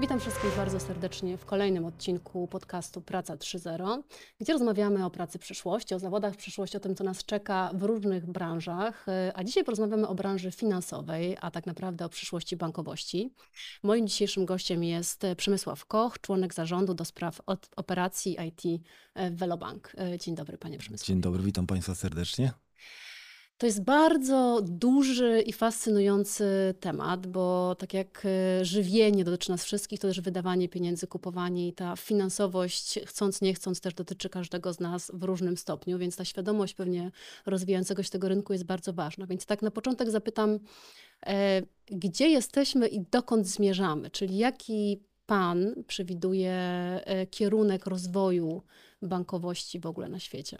Witam wszystkich bardzo serdecznie w kolejnym odcinku podcastu Praca 3.0, gdzie rozmawiamy o pracy przyszłości, o zawodach przyszłości, o tym, co nas czeka w różnych branżach. A dzisiaj porozmawiamy o branży finansowej, a tak naprawdę o przyszłości bankowości. Moim dzisiejszym gościem jest Przemysław Koch, członek zarządu do spraw operacji IT w Velobank. Dzień dobry, panie Przemysławie. Dzień dobry, witam państwa serdecznie. To jest bardzo duży i fascynujący temat, bo tak jak e, żywienie dotyczy nas wszystkich, to też wydawanie pieniędzy, kupowanie i ta finansowość, chcąc nie chcąc, też dotyczy każdego z nas w różnym stopniu, więc ta świadomość pewnie rozwijającego się tego rynku jest bardzo ważna. Więc tak na początek zapytam, e, gdzie jesteśmy i dokąd zmierzamy, czyli jaki Pan przewiduje e, kierunek rozwoju bankowości w ogóle na świecie?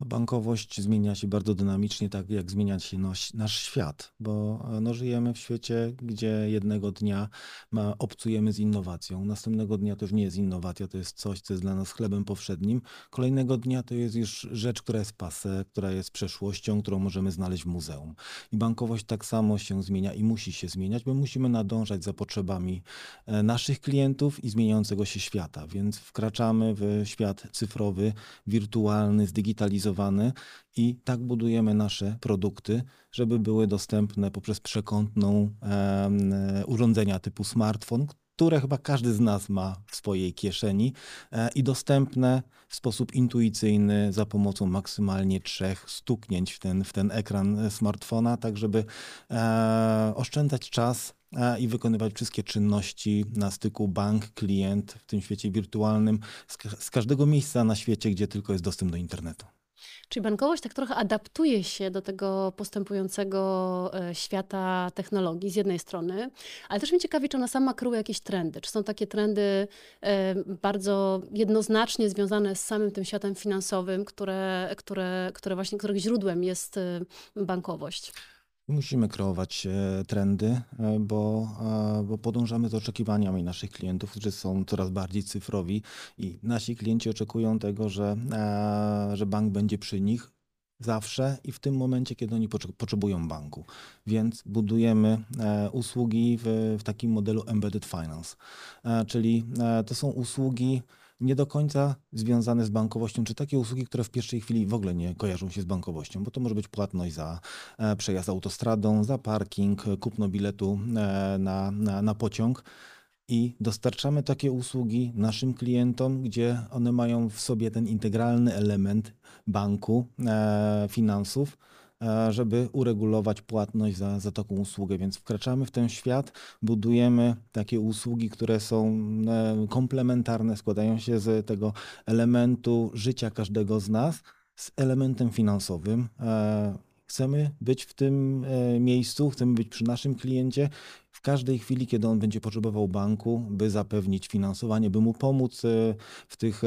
Bankowość zmienia się bardzo dynamicznie, tak jak zmienia się nasz, nasz świat, bo no, żyjemy w świecie, gdzie jednego dnia ma, obcujemy z innowacją, następnego dnia to już nie jest innowacja, to jest coś, co jest dla nas chlebem powszednim, kolejnego dnia to jest już rzecz, która jest pase, która jest przeszłością, którą możemy znaleźć w muzeum. I bankowość tak samo się zmienia i musi się zmieniać, bo musimy nadążać za potrzebami e, naszych klientów i zmieniającego się świata, więc wkraczamy w świat cyfrowy, wirtualny, zdigitalizowany, i tak budujemy nasze produkty, żeby były dostępne poprzez przekątną e, urządzenia typu smartfon, które chyba każdy z nas ma w swojej kieszeni e, i dostępne w sposób intuicyjny za pomocą maksymalnie trzech stuknięć w ten, w ten ekran smartfona, tak żeby e, oszczędzać czas e, i wykonywać wszystkie czynności na styku bank, klient w tym świecie wirtualnym z, z każdego miejsca na świecie, gdzie tylko jest dostęp do internetu. Czyli bankowość tak trochę adaptuje się do tego postępującego e, świata technologii z jednej strony, ale też mnie ciekawi, czy ona sama kreuje jakieś trendy. Czy są takie trendy e, bardzo jednoznacznie związane z samym tym światem finansowym, które, które, które właśnie, których źródłem jest e, bankowość? Musimy kreować e, trendy, e, bo, e, bo podążamy z oczekiwaniami naszych klientów, którzy są coraz bardziej cyfrowi i nasi klienci oczekują tego, że, że bank będzie przy nich zawsze i w tym momencie, kiedy oni potrzebują banku. Więc budujemy usługi w, w takim modelu embedded finance, czyli to są usługi, nie do końca związane z bankowością, czy takie usługi, które w pierwszej chwili w ogóle nie kojarzą się z bankowością, bo to może być płatność za e, przejazd autostradą, za parking, kupno biletu e, na, na, na pociąg. I dostarczamy takie usługi naszym klientom, gdzie one mają w sobie ten integralny element banku, e, finansów, E, żeby uregulować płatność za, za taką usługę. Więc wkraczamy w ten świat, budujemy takie usługi, które są e, komplementarne, składają się z tego elementu życia każdego z nas z elementem finansowym. E, chcemy być w tym miejscu, chcemy być przy naszym kliencie w każdej chwili, kiedy on będzie potrzebował banku, by zapewnić finansowanie, by mu pomóc w tych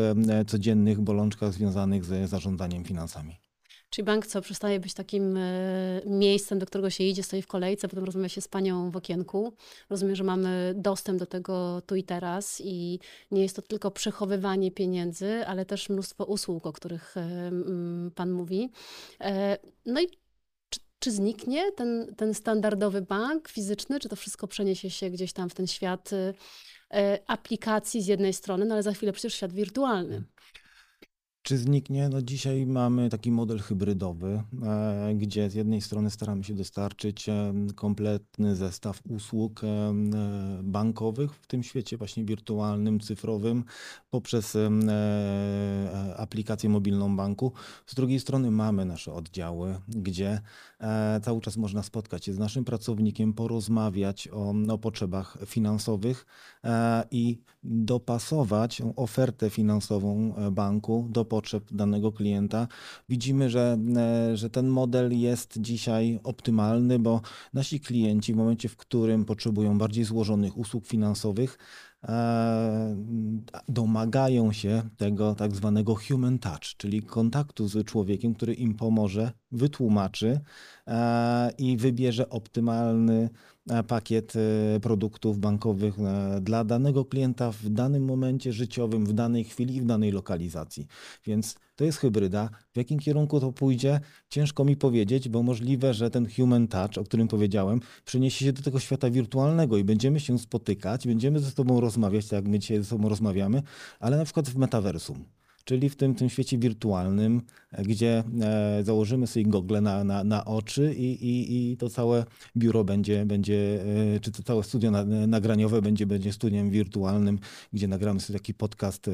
codziennych bolączkach związanych z zarządzaniem finansami. Czyli bank co, przestaje być takim e, miejscem, do którego się idzie, stoi w kolejce, potem rozmawia się z panią w okienku. Rozumiem, że mamy dostęp do tego tu i teraz i nie jest to tylko przechowywanie pieniędzy, ale też mnóstwo usług, o których e, pan mówi. E, no i czy, zniknie ten, ten standardowy bank fizyczny, czy to wszystko przeniesie się gdzieś tam w ten świat aplikacji z jednej strony, no ale za chwilę przecież świat wirtualny. Czy zniknie? No dzisiaj mamy taki model hybrydowy, e, gdzie z jednej strony staramy się dostarczyć e, kompletny zestaw usług e, bankowych w tym świecie właśnie wirtualnym, cyfrowym, poprzez aplikację mobilną banku. Z drugiej strony mamy nasze oddziały, gdzie cały czas można spotkać się z naszym pracownikiem, porozmawiać o, o potrzebach finansowych i dopasować ofertę finansową banku do potrzeb danego klienta. Widzimy, że, e, że ten model jest dzisiaj optymalny, bo nasi klienci w momencie, w którym potrzebują bardziej złożonych usług finansowych, e, domagają się tego tak zwanego human touch, czyli kontaktu z człowiekiem, który im pomoże, wytłumaczy e, i wybierze optymalny E, pakiet e, produktów bankowych e, dla danego klienta w danym momencie życiowym, w danej chwili i w danej lokalizacji. Więc to jest hybryda. W jakim kierunku to pójdzie, ciężko mi powiedzieć, bo możliwe, że ten human touch, o którym powiedziałem, przeniesie się do tego świata wirtualnego i będziemy się spotykać, będziemy ze sobą rozmawiać, tak jak my dzisiaj ze sobą rozmawiamy, ale na przykład w metaversum czyli w tym, tym świecie wirtualnym, gdzie e, założymy sobie gogle na, na, na oczy i, i, i to całe biuro będzie, będzie e, czy to całe studio nagraniowe będzie, będzie studiem wirtualnym, gdzie nagramy sobie taki podcast e,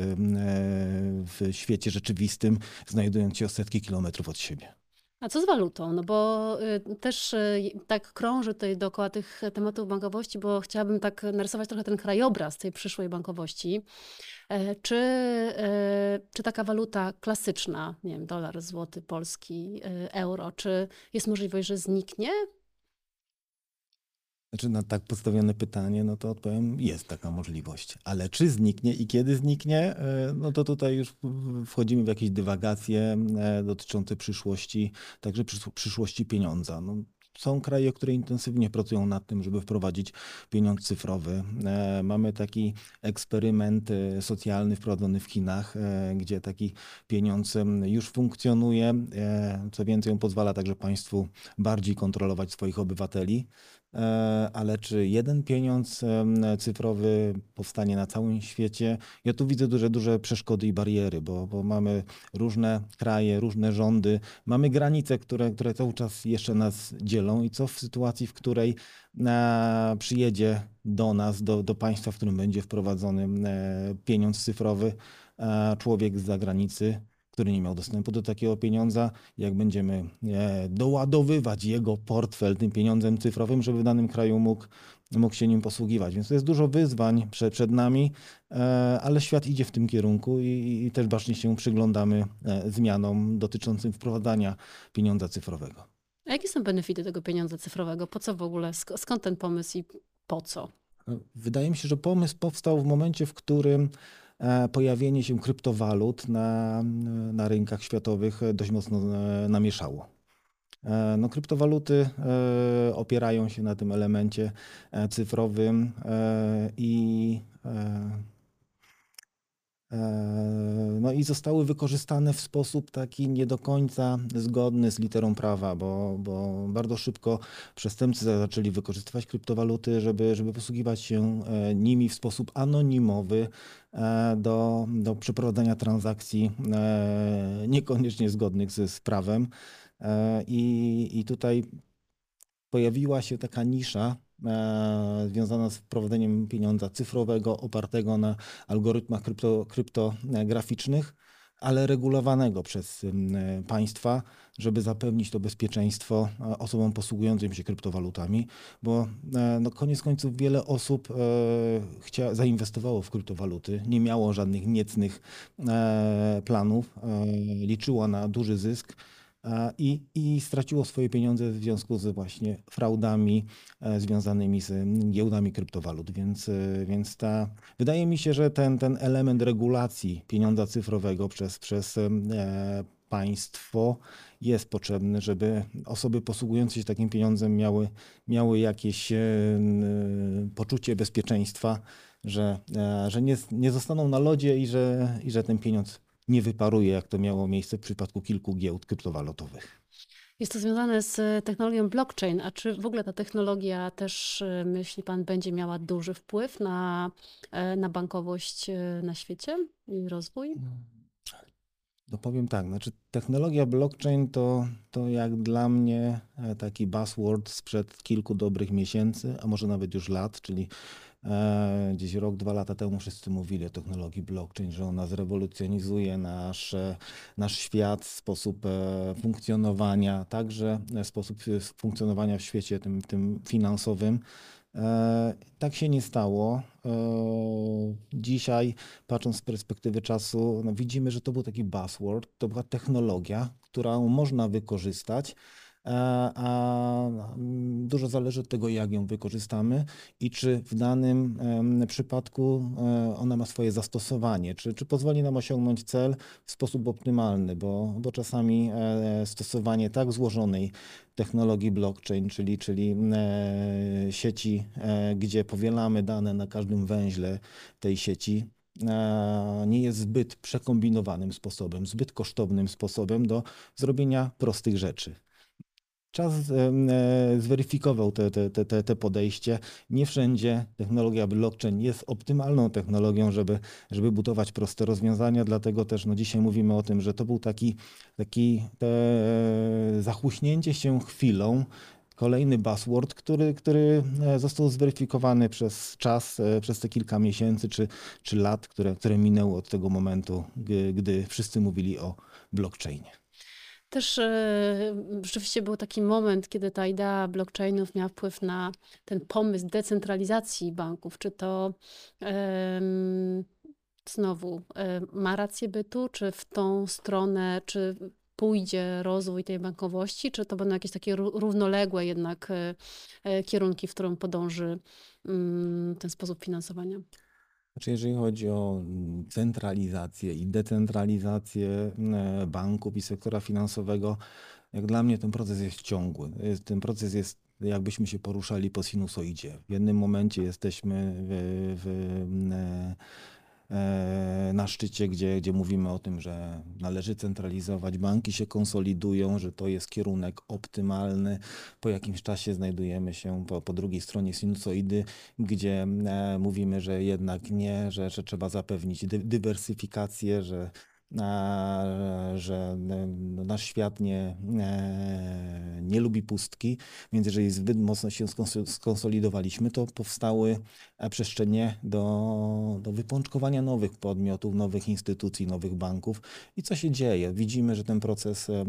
w świecie rzeczywistym, znajdując się o setki kilometrów od siebie. A co z walutą? No bo y, też y, tak krąży tutaj dookoła tych tematów bankowości, bo chciałabym tak narysować trochę ten krajobraz tej przyszłej bankowości. E, czy, e, czy taka waluta klasyczna, nie wiem, dolar, złoty, polski, e, euro, czy jest możliwość, że zniknie? Znaczy na tak postawione pytanie, no to odpowiem, jest taka możliwość. Ale czy zniknie i kiedy zniknie, no to tutaj już wchodzimy w jakieś dywagacje dotyczące przyszłości, także przyszłości pieniądza. No, są kraje, które intensywnie pracują nad tym, żeby wprowadzić pieniądz cyfrowy. E, mamy taki eksperyment e, socjalny wprowadzony w Chinach, e, gdzie taki pieniądz już funkcjonuje. Co więcej, on pozwala także państwu bardziej kontrolować swoich obywateli. E, ale czy jeden pieniądz cyfrowy powstanie na całym świecie? Ja tu widzę duże, duże przeszkody i bariery, bo, bo mamy różne kraje, różne rządy, mamy granice, które, które cały czas jeszcze nas dzielą i co w sytuacji, w której e, przyjedzie do nas, do, do państwa, w którym będzie wprowadzony e, pieniądz cyfrowy, człowiek z zagranicy, który nie miał dostępu do takiego pieniądza, jak będziemy e, doładowywać jego portfel tym pieniądzem cyfrowym, żeby w danym kraju mógł, mógł się nim posługiwać. Więc to jest dużo wyzwań przed, przed nami, e, ale świat idzie w tym kierunku i, i też bacznie się przyglądamy e, zmianom dotyczącym wprowadzania pieniądza cyfrowego. A jakie są benefity tego pieniądza cyfrowego? Po co w ogóle? Skąd ten pomysł i po co? Wydaje mi się, że pomysł powstał w momencie, w którym pojawienie się kryptowalut na, na rynkach światowych dość mocno e, namieszało. E, no, kryptowaluty opierają się na tym elemencie cyfrowym i E, no i zostały wykorzystane w sposób taki nie do końca zgodny z literą prawa, bo, bo bardzo szybko przestępcy zaczęli wykorzystywać kryptowaluty, żeby, żeby posługiwać się e, nimi w sposób anonimowy e, do, do przeprowadzania transakcji niekoniecznie zgodnych z, z prawem. I, I tutaj pojawiła się taka nisza E, związana z wprowadzeniem pieniądza cyfrowego opartego na algorytmach krypto, kryptograficznych, ale regulowanego przez państwa, żeby zapewnić to bezpieczeństwo e, osobom posługującym się kryptowalutami, bo e, no, koniec końców wiele osób chcia, zainwestowało w kryptowaluty, nie miało żadnych niecnych planów, liczyło na duży zysk i, i straciło swoje pieniądze w związku z właśnie fraudami e, związanymi z giełdami kryptowalut. Więc, e, więc ta, wydaje mi się, że ten, ten element regulacji pieniądza cyfrowego przez, przez e, państwo jest potrzebny, żeby osoby posługujące się takim pieniądzem miały, miały jakieś poczucie bezpieczeństwa, że, że nie, nie zostaną na lodzie i że, i że ten pieniądz nie wyparuje, jak to miało miejsce w przypadku kilku giełd kryptowalutowych. Jest to związane z technologią blockchain. A czy w ogóle ta technologia też, e, myśli Pan, będzie miała duży wpływ na, e, na bankowość e, na świecie i rozwój? No powiem tak, znaczy technologia blockchain to, to jak dla mnie taki buzzword sprzed kilku dobrych miesięcy, a może nawet już lat, czyli E, gdzieś rok, dwa lata temu wszyscy mówili o technologii blockchain, że ona zrewolucjonizuje nasz, nasz świat, sposób e, funkcjonowania, także sposób funkcjonowania w świecie tym, tym finansowym. E, tak się nie stało. Dzisiaj, patrząc z perspektywy czasu, no widzimy, że to był taki buzzword, to była technologia, którą można wykorzystać a mm, dużo zależy od tego, jak ją wykorzystamy i czy w danym przypadku e, ona ma swoje zastosowanie, czy, czy pozwoli nam osiągnąć cel w sposób optymalny, bo, bo czasami e, stosowanie tak złożonej technologii blockchain, czyli, czyli e, sieci, gdzie powielamy dane na każdym węźle tej sieci, nie jest zbyt przekombinowanym sposobem, zbyt kosztownym sposobem do zrobienia prostych rzeczy. Czas e, zweryfikował te, te, te, te podejście. Nie wszędzie technologia blockchain jest optymalną technologią, żeby, żeby budować proste rozwiązania, dlatego też no, dzisiaj mówimy o tym, że to był taki, taki te, zachłuśnięcie się chwilą, kolejny buzzword, który, który e, został zweryfikowany przez czas, e, przez te kilka miesięcy czy, czy lat, które, które minęły od tego momentu, gdy wszyscy mówili o blockchainie. Też e, rzeczywiście był taki moment, kiedy ta idea blockchainów miała wpływ na ten pomysł decentralizacji banków. Czy to znowu e, ma rację bytu, czy w tą stronę, czy pójdzie rozwój tej bankowości, czy to będą jakieś takie równoległe jednak e, kierunki, w którą podąży mm, ten sposób finansowania? Znaczy, jeżeli chodzi o mm, centralizację i decentralizację e, banków i sektora finansowego, jak dla mnie ten proces jest ciągły. Ten proces jest jakbyśmy się poruszali po sinusoidzie. W jednym momencie jesteśmy w, w, e, E, na szczycie, gdzie, gdzie mówimy o tym, że należy centralizować, banki się konsolidują, że to jest kierunek optymalny. Po jakimś czasie znajdujemy się po, po drugiej stronie sinusoidy, gdzie e, mówimy, że jednak nie, że, że trzeba zapewnić dy, dywersyfikację, że że no, nasz świat nie, nie lubi pustki, więc jeżeli zbyt mocno się skonsolidowaliśmy, to powstały e, przestrzenie do, do wypączkowania nowych podmiotów, nowych instytucji, nowych banków. I co się dzieje? Widzimy, że ten proces e,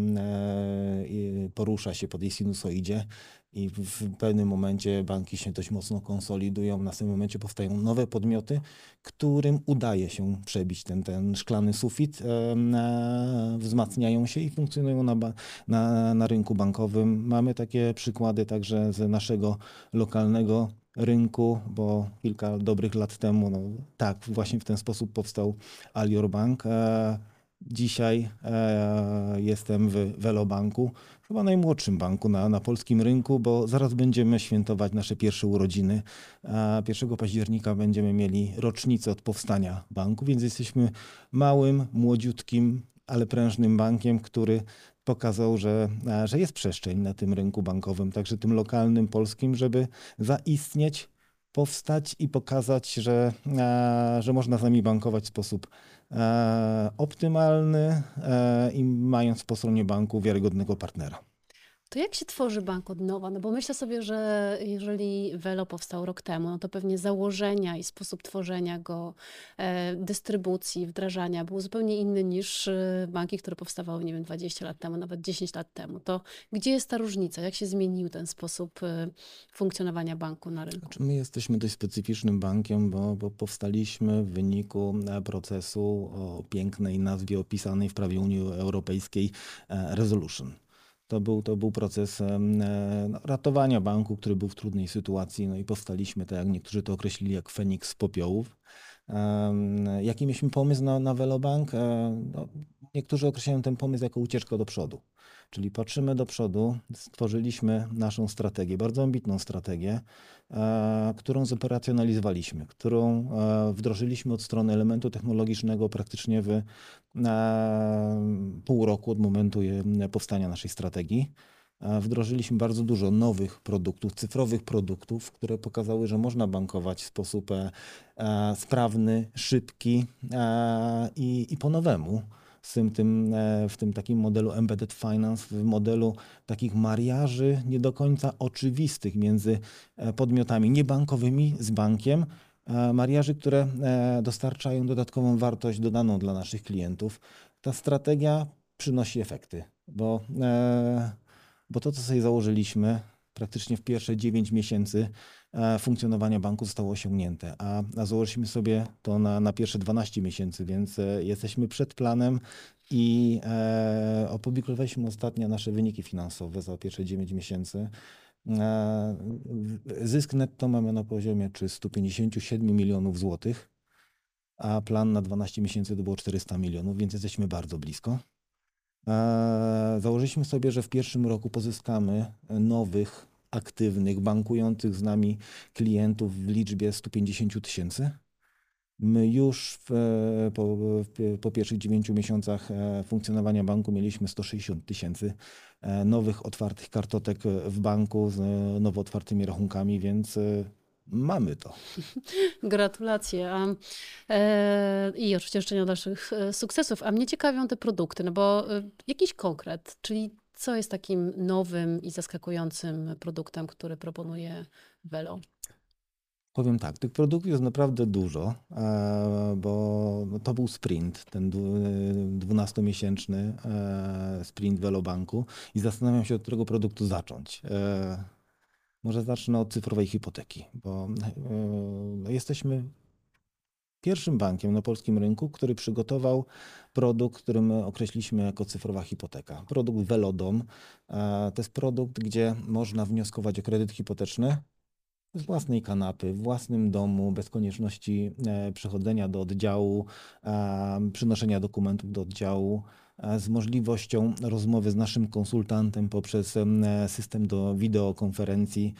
porusza się po tej sinusoidzie i w pewnym momencie banki się dość mocno konsolidują, w następnym momencie powstają nowe podmioty, którym udaje się przebić ten, ten szklany sufit, e, wzmacniają się i funkcjonują na, na, na rynku bankowym. Mamy takie przykłady także z naszego lokalnego rynku, bo kilka dobrych lat temu, no, tak, właśnie w ten sposób powstał Alior Bank. E, Dzisiaj e, jestem w Velobanku, chyba najmłodszym banku na, na polskim rynku, bo zaraz będziemy świętować nasze pierwsze urodziny. E, 1 października będziemy mieli rocznicę od powstania banku, więc jesteśmy małym, młodziutkim, ale prężnym bankiem, który pokazał, że, że jest przestrzeń na tym rynku bankowym, także tym lokalnym, polskim, żeby zaistnieć, powstać i pokazać, że, że można z nami bankować w sposób optymalny e, i mając po stronie banku wiarygodnego partnera. To jak się tworzy bank od nowa? No bo myślę sobie, że jeżeli Velo powstał rok temu, no to pewnie założenia i sposób tworzenia go, e, dystrybucji, wdrażania był zupełnie inny niż e, banki, które powstawały, nie wiem, 20 lat temu, nawet 10 lat temu. To gdzie jest ta różnica? Jak się zmienił ten sposób e, funkcjonowania banku na rynku? Znaczy my jesteśmy dość specyficznym bankiem, bo, bo powstaliśmy w wyniku procesu o pięknej nazwie opisanej w prawie Unii Europejskiej Resolution. To był, to był proces e, no, ratowania banku, który był w trudnej sytuacji. No i powstaliśmy, tak jak niektórzy to określili, jak Feniks z popiołów. Jaki mieliśmy pomysł na, na Velobank? E, no, niektórzy określają ten pomysł jako ucieczkę do przodu. Czyli patrzymy do przodu, stworzyliśmy naszą strategię, bardzo ambitną strategię, e, którą zoperacjonalizowaliśmy, którą e, wdrożyliśmy od strony elementu technologicznego praktycznie w pół roku od momentu powstania naszej strategii. E, wdrożyliśmy bardzo dużo nowych produktów, cyfrowych produktów, które pokazały, że można bankować w sposób sprawny, szybki i, i po nowemu w tym, tym, e, w tym takim modelu embedded finance, w modelu takich mariaży nie do końca oczywistych między e, podmiotami niebankowymi z bankiem, e, mariaży, które dostarczają dodatkową wartość dodaną dla naszych klientów. Ta strategia przynosi efekty, bo, bo to, co sobie założyliśmy, praktycznie w pierwsze 9 miesięcy e, funkcjonowania banku zostało osiągnięte, a, założyliśmy sobie to na, na pierwsze 12 miesięcy, więc e, jesteśmy przed planem i e, opublikowaliśmy ostatnio nasze wyniki finansowe za pierwsze 9 miesięcy. E, zysk netto mamy na poziomie 357 milionów złotych, a plan na 12 miesięcy to było 400 milionów, więc jesteśmy bardzo blisko. E, założyliśmy sobie, że w pierwszym roku pozyskamy nowych, aktywnych, bankujących z nami klientów w liczbie 150 tysięcy. My już w, po, po pierwszych dziewięciu miesiącach e, funkcjonowania banku mieliśmy 160 tysięcy e, nowych otwartych kartotek w banku z e, nowo otwartymi rachunkami, więc mamy to. Gratulacje. A, e, I oczywiście życzenia dalszych sukcesów. A mnie ciekawią te produkty, no bo e, jakiś konkret, czyli co jest takim nowym i zaskakującym produktem, który proponuje Velo? Powiem tak, tych produktów jest naprawdę dużo, e, bo to był sprint, ten 12-miesięczny e, sprint Velobanku i zastanawiam się, od którego produktu zacząć. E, może zacznę od cyfrowej hipoteki, bo jesteśmy pierwszym bankiem na polskim rynku, który przygotował produkt, który my określiliśmy jako cyfrowa hipoteka. Produkt Velodom. To jest produkt, gdzie można wnioskować o kredyt hipoteczny z własnej kanapy, w własnym domu, bez konieczności e, przechodzenia do oddziału, e, przynoszenia dokumentów do oddziału, e, z możliwością rozmowy z naszym konsultantem poprzez system do wideokonferencji,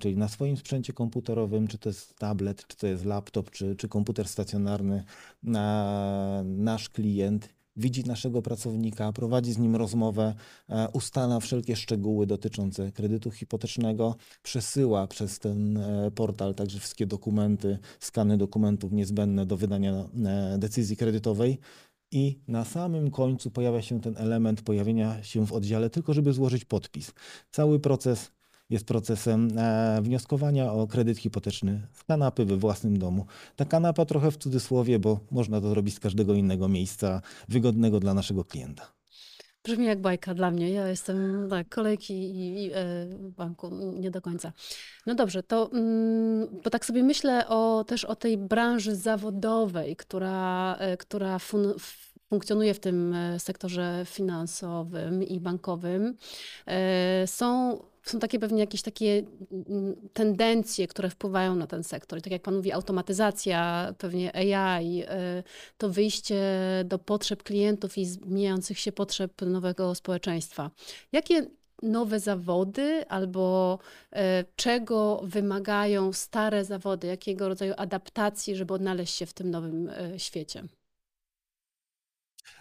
czyli na swoim sprzęcie komputerowym, czy to jest tablet, czy to jest laptop, czy, czy komputer stacjonarny, nasz klient widzi naszego pracownika, prowadzi z nim rozmowę, e, ustala wszelkie szczegóły dotyczące kredytu hipotecznego, przesyła przez ten e, portal także wszystkie dokumenty, skany dokumentów niezbędne do wydania e, decyzji kredytowej. I na samym końcu pojawia się ten element pojawienia się w oddziale, tylko żeby złożyć podpis. Cały proces jest procesem e, wnioskowania o kredyt hipoteczny z kanapy we własnym domu. Ta kanapa trochę w cudzysłowie, bo można to zrobić z każdego innego miejsca wygodnego dla naszego klienta. Brzmi jak bajka dla mnie. Ja jestem tak, kolejki i, i e, banku nie do końca. No dobrze, to mm, bo tak sobie myślę o, też o tej branży zawodowej, która, e, która fun, funkcjonuje w tym e, sektorze finansowym i bankowym. E, są są takie pewnie jakieś takie mm, tendencje, które wpływają na ten sektor. I tak jak Pan mówi, automatyzacja, pewnie AI, y, to wyjście do potrzeb klientów i zmieniających się potrzeb nowego społeczeństwa. Jakie nowe zawody albo czego wymagają stare zawody, jakiego rodzaju adaptacji, żeby odnaleźć się w tym nowym świecie?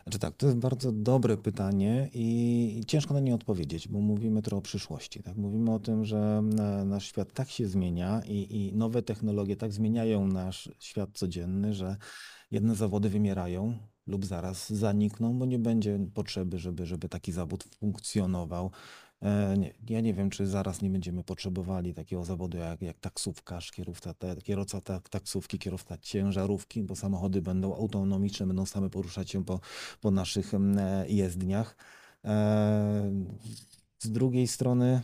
Znaczy tak, to jest bardzo dobre pytanie i ciężko na nie odpowiedzieć, bo mówimy trochę o przyszłości. Tak? Mówimy o tym, że e, nasz świat tak się zmienia i, i nowe technologie tak zmieniają nasz świat codzienny, że jedne zawody wymierają lub zaraz zanikną, bo nie będzie potrzeby, żeby, żeby taki zawód funkcjonował. E, nie, ja nie wiem, czy zaraz nie będziemy potrzebowali takiego zawodu jak, jak taksówkarz, kierowca, kierowca tak, taksówki, kierowca ciężarówki, bo samochody będą autonomiczne, będą same poruszać się po, po naszych e, jezdniach. E, z drugiej strony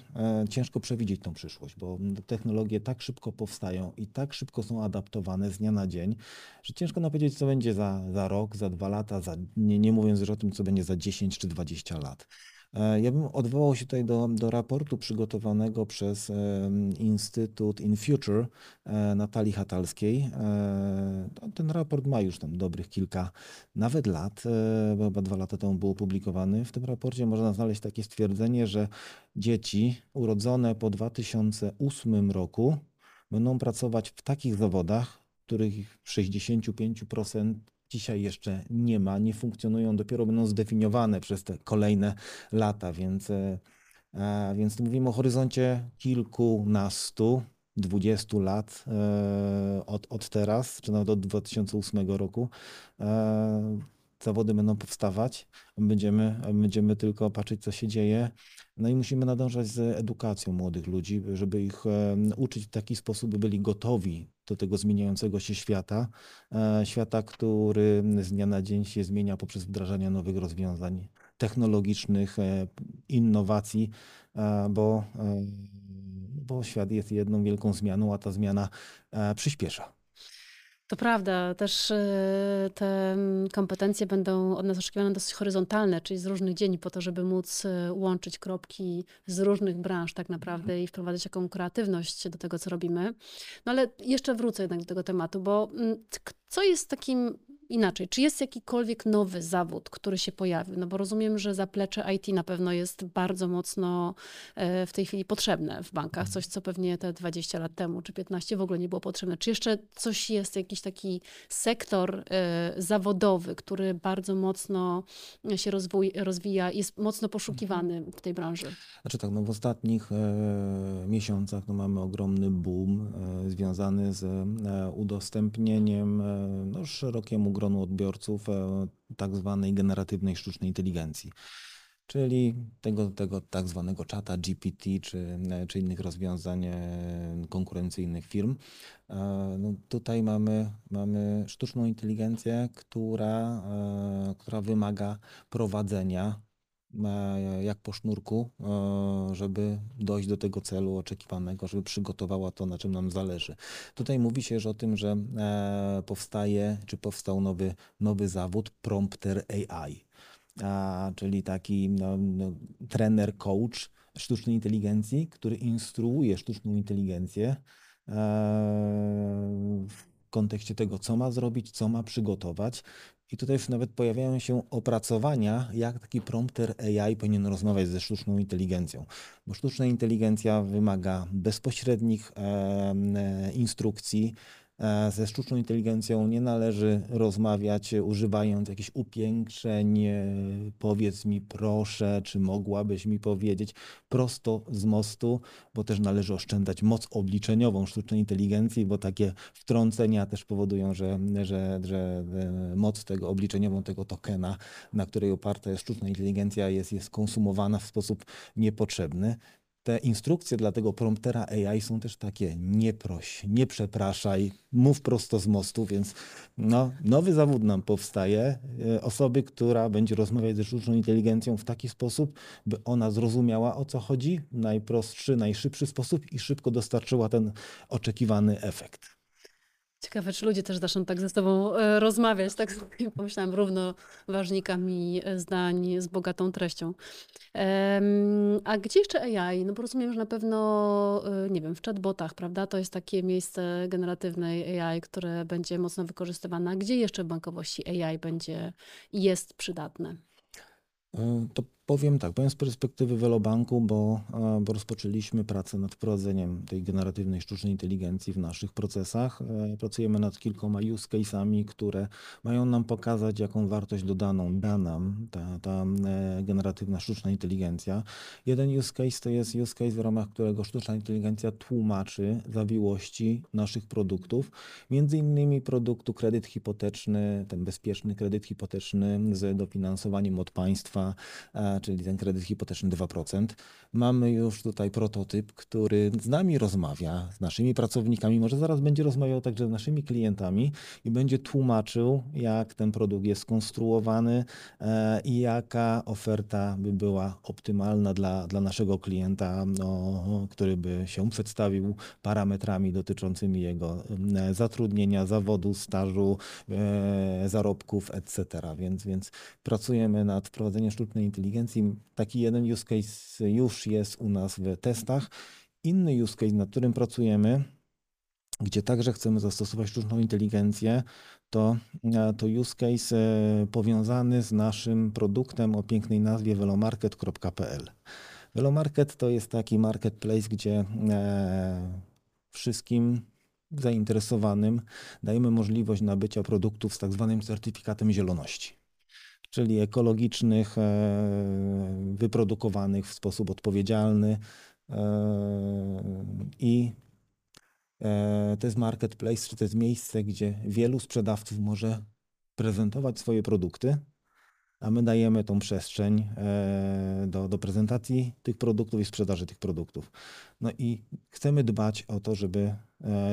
ciężko przewidzieć tą przyszłość, bo technologie tak szybko powstają i tak szybko są adaptowane z dnia na dzień, że ciężko napowiedzieć, co będzie za, za rok, za dwa lata, za, nie, nie mówiąc już o tym, co będzie za 10 czy 20 lat. E, ja bym odwołał się tutaj do, do raportu przygotowanego przez Instytut In Future e, Natalii Hatalskiej. E, ten raport ma już tam dobrych kilka, nawet lat, bo chyba dwa lata temu był opublikowany. W tym raporcie można znaleźć takie stwierdzenie, że dzieci urodzone po 2008 roku będą pracować w takich zawodach, których 65% dzisiaj jeszcze nie ma, nie funkcjonują, dopiero będą zdefiniowane przez te kolejne lata, więc, e, więc mówimy o horyzoncie kilkunastu, 20 lat e, od, od teraz, czy nawet od 2008 roku. E, zawody będą powstawać, będziemy, będziemy tylko patrzeć, co się dzieje. No i musimy nadążać z edukacją młodych ludzi, żeby ich uczyć w taki sposób, by byli gotowi do tego zmieniającego się świata. E, świata, który z dnia na dzień się zmienia poprzez wdrażanie nowych rozwiązań technologicznych, e, innowacji, e, bo, bo świat jest jedną wielką zmianą, a ta zmiana przyspiesza. To prawda, też e, te mm, kompetencje będą od nas oczekiwane dosyć horyzontalne, czyli z różnych dzień, po to, żeby móc e, łączyć kropki z różnych branż tak naprawdę mhm. i wprowadzać jaką kreatywność do tego, co robimy. No ale jeszcze wrócę jednak do tego tematu, bo mm, co jest takim inaczej, czy jest jakikolwiek nowy zawód, który się pojawił? No bo rozumiem, że zaplecze IT na pewno jest bardzo mocno e, w tej chwili potrzebne w bankach, coś co pewnie te 20 lat temu czy 15 w ogóle nie było potrzebne. Czy jeszcze coś jest, jakiś taki sektor e, zawodowy, który bardzo mocno się rozwój, rozwija, jest mocno poszukiwany w tej branży? Znaczy tak, no w ostatnich e, miesiącach no mamy ogromny boom związany z udostępnieniem no, szerokiemu gronu odbiorców e, tak zwanej generatywnej sztucznej inteligencji. Czyli tego, tego tak zwanego czata GPT czy, e, czy innych rozwiązań e, konkurencyjnych firm. No tutaj mamy, mamy sztuczną inteligencję, która, która wymaga prowadzenia jak po sznurku, e, żeby dojść do tego celu oczekiwanego, żeby przygotowała to, na czym nam zależy. Tutaj mówi się że o tym, że e, powstaje, czy powstał nowy, nowy zawód, prompter AI, czyli taki no, no, trener, coach sztucznej inteligencji, który instruuje sztuczną inteligencję e, kontekście tego, co ma zrobić, co ma przygotować. I tutaj już nawet pojawiają się opracowania, jak taki prompter AI powinien rozmawiać ze sztuczną inteligencją. Bo sztuczna inteligencja wymaga bezpośrednich e, instrukcji. E, Ze sztuczną inteligencją nie należy rozmawiać używając jakichś upiększeń, e, powiedz mi proszę, czy mogłabyś mi powiedzieć, prosto z mostu, bo też należy oszczędzać moc obliczeniową sztucznej inteligencji, bo takie wtrącenia też powodują, że, że, że e, moc tego obliczeniową, tego tokena, na której oparta jest sztuczna inteligencja, jest, jest konsumowana w sposób niepotrzebny. Te instrukcje dla tego promptera AI są też takie: nie proś, nie przepraszaj, mów prosto z mostu, więc no, nowy zawód nam powstaje. e, Osoby, która będzie rozmawiać ze sztuczną inteligencją w taki sposób, by ona zrozumiała o co chodzi najprostszy, najszybszy sposób i szybko dostarczyła ten oczekiwany efekt. Ciekawe, czy ludzie też zaczną tak ze sobą e, rozmawiać, tak sobie pomyślałam, równoważnikami e, zdań z bogatą treścią. A gdzie jeszcze AI? No bo rozumiem, że na pewno, e, nie wiem, w chatbotach, prawda? To jest takie miejsce generatywnej AI, które będzie mocno wykorzystywane. A gdzie jeszcze w bankowości AI będzie jest przydatne? To powiem tak, powiem z perspektywy Velobanku, bo, e, bo rozpoczęliśmy pracę nad wprowadzeniem tej generatywnej sztucznej inteligencji w naszych procesach. E, Pracujemy nad kilkoma use case'ami, które mają nam pokazać, jaką wartość dodaną da nam ta, ta e, generatywna sztuczna inteligencja. Jeden use case to jest use case, w ramach którego sztuczna inteligencja tłumaczy zawiłości naszych produktów, między innymi produktu kredyt hipoteczny, ten bezpieczny kredyt hipoteczny z dofinansowaniem od państwa, czyli ten kredyt hipoteczny 2%. Mamy już tutaj prototyp, który z nami rozmawia, z naszymi pracownikami, może zaraz będzie rozmawiał także z naszymi klientami i będzie tłumaczył, jak ten produkt jest skonstruowany e, i jaka oferta by była optymalna dla, dla naszego klienta, no, który by się przedstawił parametrami dotyczącymi jego e, zatrudnienia, zawodu, stażu, e, zarobków, etc. Więc, więc pracujemy nad wprowadzeniem sztucznej inteligencji. Taki jeden use case już jest u nas w testach. Inny use case, nad którym pracujemy, gdzie także chcemy zastosować sztuczną inteligencję, to, e, to use case e, powiązany z naszym produktem o pięknej nazwie velomarket.pl. Velomarket to jest taki marketplace, gdzie e, wszystkim zainteresowanym dajemy możliwość nabycia produktów z tak zwanym certyfikatem zieloności, czyli ekologicznych, e, wyprodukowanych w sposób odpowiedzialny e, i e, to jest marketplace, czy to jest miejsce, gdzie wielu sprzedawców może prezentować swoje produkty, a my dajemy tą przestrzeń do, do prezentacji tych produktów i sprzedaży tych produktów. No i chcemy dbać o to, żeby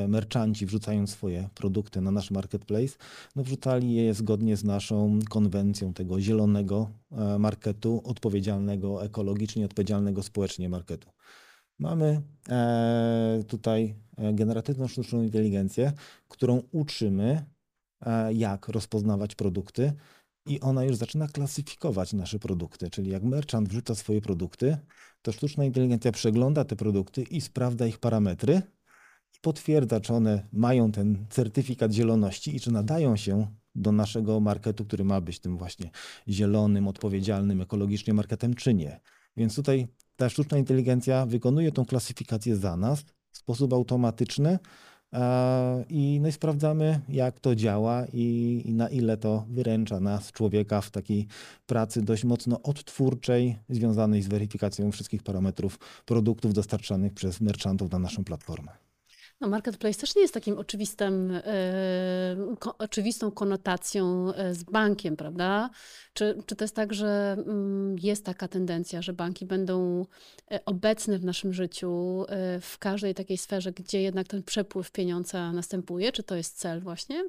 merchanci wrzucając swoje produkty na nasz marketplace, no wrzucali je zgodnie z naszą konwencją tego zielonego e, marketu, odpowiedzialnego ekologicznie, odpowiedzialnego społecznie marketu. Mamy e, tutaj e, generatywną sztuczną inteligencję, którą uczymy, e, jak rozpoznawać produkty, i ona już zaczyna klasyfikować nasze produkty. Czyli jak merchant wrzuca swoje produkty, to sztuczna inteligencja przegląda te produkty i sprawdza ich parametry potwierdza, czy one mają ten certyfikat zieloności i czy nadają się do naszego marketu, który ma być tym właśnie zielonym, odpowiedzialnym, ekologicznie marketem, czy nie. Więc tutaj ta sztuczna inteligencja wykonuje tą klasyfikację za nas w sposób automatyczny i, no i sprawdzamy, jak to działa i, i na ile to wyręcza nas, człowieka, w takiej pracy dość mocno odtwórczej, związanej z weryfikacją wszystkich parametrów produktów dostarczanych przez merchantów na naszą platformę. No, marketplace też nie jest takim oczywistym, e, ko, oczywistą konotacją e, z bankiem, prawda? Czy, czy to jest tak, że mm, jest taka tendencja, że banki będą e, obecne w naszym życiu w każdej takiej sferze, gdzie jednak ten przepływ pieniądza następuje? Czy to jest cel właśnie?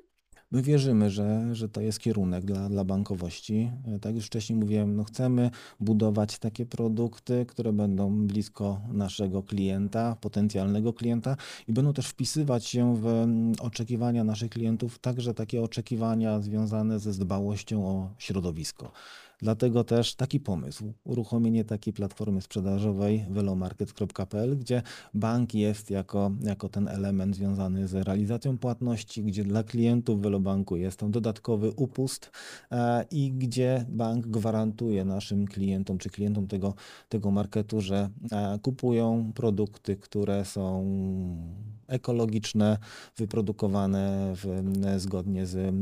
My wierzymy, że, że to jest kierunek dla, dla bankowości. E, tak już wcześniej mówiłem, no chcemy budować takie produkty, które będą blisko naszego klienta, potencjalnego klienta i będą też wpisywać się w mm, oczekiwania naszych klientów, także takie oczekiwania związane ze dbałością o środowisko. Dlatego też taki pomysł, uruchomienie takiej platformy sprzedażowej velomarket.pl, gdzie bank jest jako, jako ten element związany z realizacją płatności, gdzie dla klientów Velobanku jest tam dodatkowy upust e, i gdzie bank gwarantuje naszym klientom czy klientom tego, tego marketu, że e, kupują produkty, które są ekologiczne, wyprodukowane w, zgodnie z e,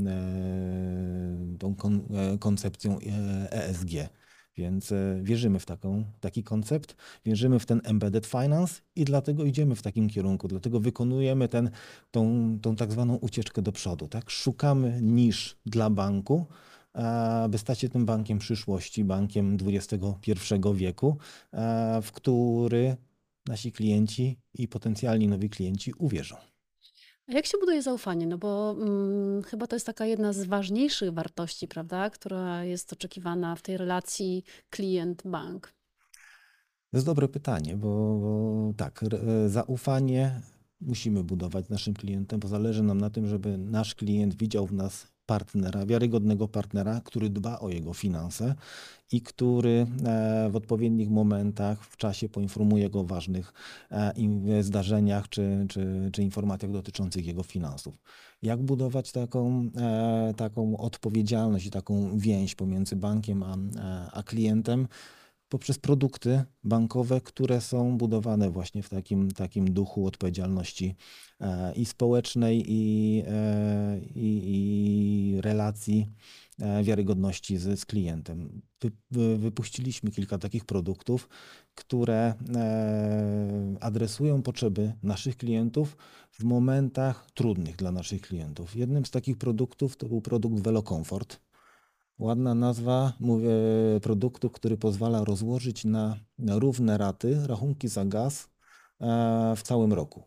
tą kon, koncepcją ESG. Więc e, wierzymy w taką, taki koncept, wierzymy w ten embedded finance i dlatego idziemy w takim kierunku, dlatego wykonujemy ten, tą, tą tak zwaną ucieczkę do przodu. Tak? Szukamy nisz dla banku, aby stać się tym bankiem przyszłości, bankiem XXI wieku, w który nasi klienci i potencjalni nowi klienci uwierzą. A jak się buduje zaufanie? No bo mm, chyba to jest taka jedna z ważniejszych wartości, prawda, która jest oczekiwana w tej relacji klient-bank. To jest dobre pytanie, bo, bo tak, zaufanie musimy budować naszym klientem, bo zależy nam na tym, żeby nasz klient widział w nas partnera, wiarygodnego partnera, który dba o jego finanse i który e, w odpowiednich momentach w czasie poinformuje go o ważnych e, zdarzeniach czy, czy, czy informacjach dotyczących jego finansów. Jak budować taką, e, taką odpowiedzialność i taką więź pomiędzy bankiem a, a klientem? poprzez produkty bankowe, które są budowane właśnie w takim, takim duchu odpowiedzialności e, i społecznej, e, i, i relacji e, wiarygodności z, z klientem. Wy, wy, wypuściliśmy kilka takich produktów, które adresują potrzeby naszych klientów w momentach trudnych dla naszych klientów. Jednym z takich produktów to był produkt Velo Comfort Ładna nazwa mówię, produktu, który pozwala rozłożyć na, na równe raty rachunki za gaz e, w całym roku.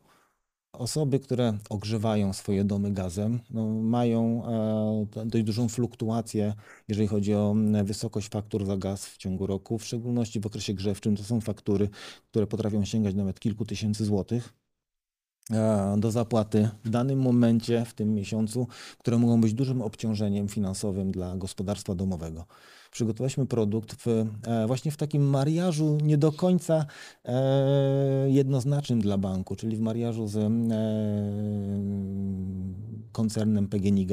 Osoby, które ogrzewają swoje domy gazem, no, mają e, dość dużą fluktuację, jeżeli chodzi o wysokość faktur za gaz w ciągu roku, w szczególności w okresie grzewczym. To są faktury, które potrafią sięgać nawet kilku tysięcy złotych. E, do zapłaty w danym momencie, w tym miesiącu, które mogą być dużym obciążeniem finansowym dla gospodarstwa domowego. Przygotowaliśmy produkt w, e, właśnie w takim mariażu nie do końca e, jednoznacznym dla banku, czyli w mariażu z koncernem PGNiG,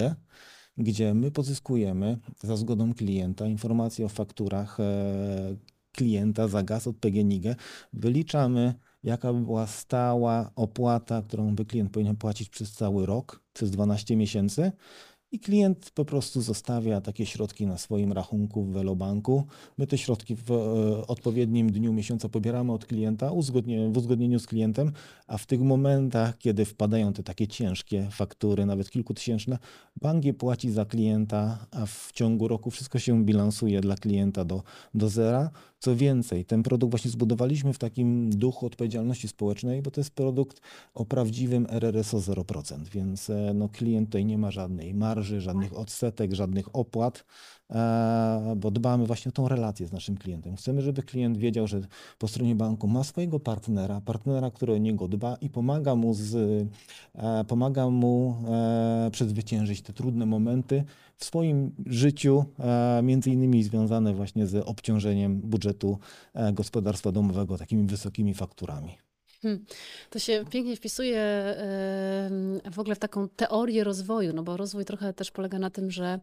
gdzie my pozyskujemy za zgodą klienta informacje o fakturach klienta za gaz od PGNiG, wyliczamy jaka by była stała opłata, którą by klient powinien płacić przez cały rok, przez 12 miesięcy i klient po prostu zostawia takie środki na swoim rachunku w Velobanku. My te środki w e, odpowiednim dniu miesiąca pobieramy od klienta w uzgodnieniu z klientem, a w tych momentach, kiedy wpadają te takie ciężkie faktury, nawet kilkutysięczne, bank je płaci za klienta, a w ciągu roku wszystko się bilansuje dla klienta do, do zera. Co więcej, ten produkt właśnie zbudowaliśmy w takim duchu odpowiedzialności społecznej, bo to jest produkt o prawdziwym RRSO 0%, więc e, no, klient tutaj nie ma żadnej marży, żadnych odsetek, żadnych opłat. E, bo dbamy właśnie o tą relację z naszym klientem. Chcemy, żeby klient wiedział, że po stronie banku ma swojego partnera, partnera, który o niego dba i pomaga mu, z, e, pomaga mu e, przezwyciężyć te trudne momenty w swoim życiu, między innymi związane właśnie z obciążeniem budżetu gospodarstwa domowego takimi wysokimi fakturami. Hmm. To się pięknie wpisuje w ogóle w taką teorię rozwoju, no bo rozwój trochę też polega na tym, że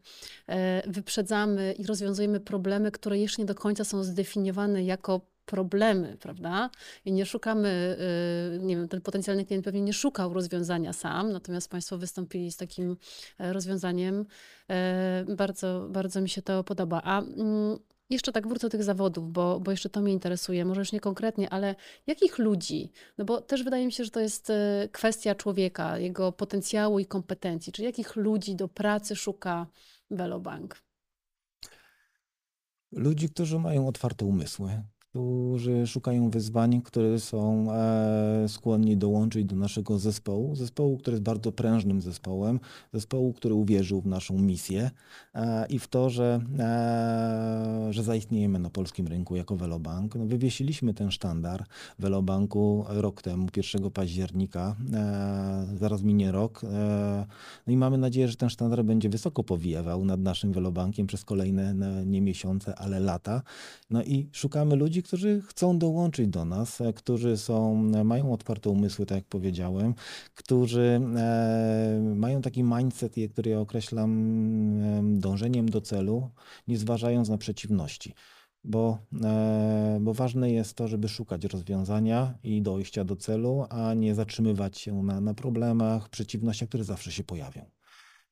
e, wyprzedzamy i rozwiązujemy problemy, które jeszcze nie do końca są zdefiniowane jako problemy, prawda? I nie szukamy, y, nie wiem, ten potencjalny klient pewnie nie szukał rozwiązania sam, natomiast Państwo wystąpili z takim e, rozwiązaniem. E, bardzo, bardzo mi się to podoba. A mm, jeszcze tak wrócę do tych zawodów, bo, bo jeszcze to mnie interesuje. Może już nie konkretnie, ale jakich ludzi? No bo też wydaje mi się, że to jest e, kwestia człowieka, jego potencjału i kompetencji. Czy jakich ludzi do pracy szuka Velobank? Ludzi, którzy mają otwarte umysły, którzy szukają wyzwań, które są e, skłonni dołączyć do naszego zespołu. Zespołu, który jest bardzo prężnym zespołem, zespołu, który uwierzył w naszą misję e, i w to, że, e, że zaistniejemy na polskim rynku jako Velobank. No, wywiesiliśmy ten sztandar Velobanku rok temu, 1 października. Zaraz minie rok. No i mamy nadzieję, że ten sztandar będzie wysoko powiewał nad naszym Velobankiem przez kolejne nie miesiące, ale lata. No i szukamy ludzi, którzy chcą dołączyć do nas, e, którzy są, e, mają otwarte umysły, tak jak powiedziałem, którzy e, mają taki mindset, który ja określam dążeniem do celu, nie zważając na przeciwności. Bo, bo ważne jest to, żeby szukać rozwiązania i dojścia do celu, a nie zatrzymywać się na, na problemach, przeciwnościach, które zawsze się pojawią.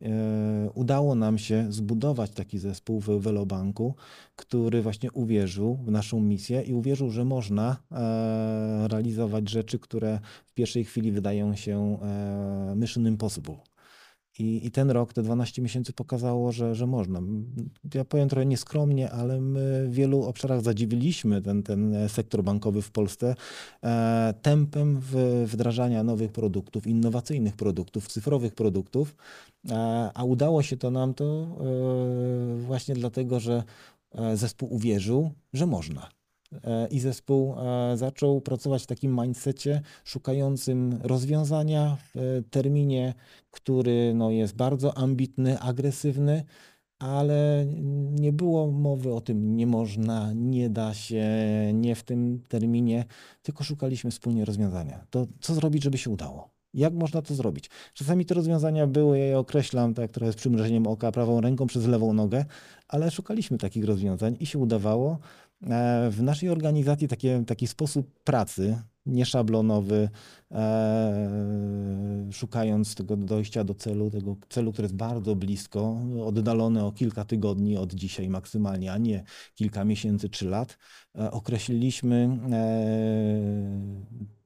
E, udało nam się zbudować taki zespół w Velobanku, który właśnie uwierzył w naszą misję i uwierzył, że można e, realizować rzeczy, które w pierwszej chwili wydają się e, mission impossible. I, I, ten rok, te 12 miesięcy pokazało, że, że można. Ja powiem trochę nieskromnie, ale my w wielu obszarach zadziwiliśmy ten, ten sektor bankowy w Polsce e, tempem wdrażania nowych produktów, innowacyjnych produktów, cyfrowych produktów, e, a udało się to nam to e, właśnie dlatego, że e, zespół uwierzył, że można. E, i zespół e, zaczął pracować w takim mindsetie szukającym rozwiązania w terminie, który no, jest bardzo ambitny, agresywny, ale nie było mowy o tym, nie można, nie da się, nie w tym terminie, tylko szukaliśmy wspólnie rozwiązania. To co zrobić, żeby się udało? Jak można to zrobić? Czasami te rozwiązania były, ja je określam tak trochę z przymrużeniem oka, prawą ręką przez lewą nogę, ale szukaliśmy takich rozwiązań i się udawało. E, w naszej organizacji takie, taki sposób pracy, nieszablonowy, e, szukając tego dojścia do celu, tego celu, który jest bardzo blisko, oddalony o kilka tygodni od dzisiaj maksymalnie, a nie kilka miesięcy czy lat, e, określiliśmy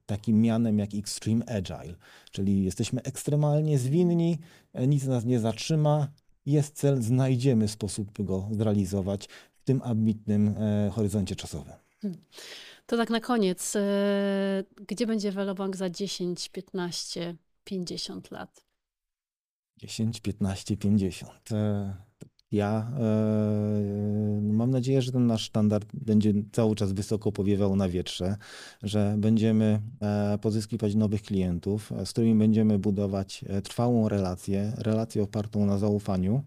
takim mianem jak Extreme Agile, czyli jesteśmy ekstremalnie zwinni, nic nas nie zatrzyma, jest cel, znajdziemy sposób go zrealizować w tym ambitnym e, horyzoncie czasowym. Hmm. To tak na koniec, e, gdzie będzie Velobank za 10, 15, 50 lat? 10, 15, 50. Ja e, mam nadzieję, że ten nasz standard będzie cały czas wysoko powiewał na wietrze, że będziemy pozyskiwać nowych klientów, z którymi będziemy budować trwałą relację, relację opartą na zaufaniu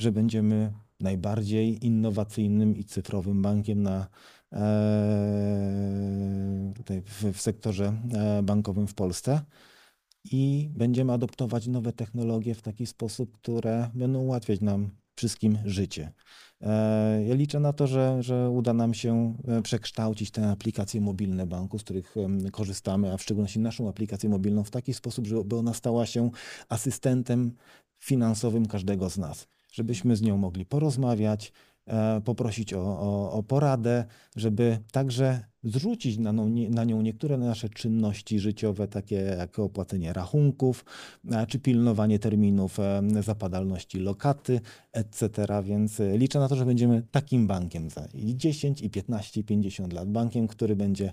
że będziemy najbardziej innowacyjnym i cyfrowym bankiem na, e, w, w sektorze e, bankowym w Polsce i będziemy adoptować nowe technologie w taki sposób, które będą ułatwiać nam wszystkim życie. E, ja liczę na to, że, że uda nam się przekształcić te aplikacje mobilne banku, z których korzystamy, a w szczególności naszą aplikację mobilną w taki sposób, żeby ona stała się asystentem finansowym każdego z nas żebyśmy z nią mogli porozmawiać, e, poprosić o, o, o poradę, żeby także zrzucić na, nią, na nią niektóre nasze czynności życiowe, takie jak opłacenie rachunków, e, czy pilnowanie terminów e, zapadalności lokaty, etc. Więc liczę na to, że będziemy takim bankiem za 10 i 15 i 50 lat. Bankiem, który będzie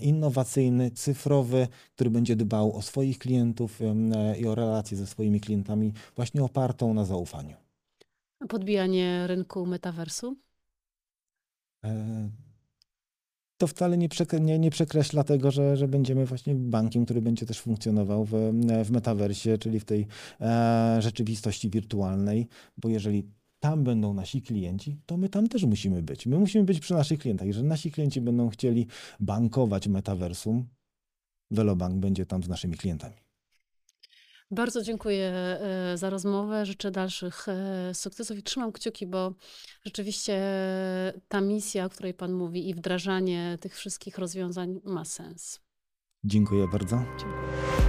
innowacyjny, cyfrowy, który będzie dbał o swoich klientów i o relacje ze swoimi klientami, właśnie opartą na zaufaniu. Podbijanie rynku metaversu? E, to wcale nie, nie, nie przekreśla tego, że, że będziemy właśnie bankiem, który będzie też funkcjonował w, w metaversie, czyli w tej e, rzeczywistości wirtualnej, bo jeżeli tam będą nasi klienci, to my tam też musimy być. My musimy być przy naszych klientach. Jeżeli nasi klienci będą chcieli bankować metaversum, Velobank będzie tam z naszymi klientami. Bardzo dziękuję e, za rozmowę. Życzę dalszych e, sukcesów i trzymam kciuki, bo rzeczywiście ta misja, o której Pan mówi, i wdrażanie tych wszystkich rozwiązań ma sens. Dziękuję bardzo. Dziękuję.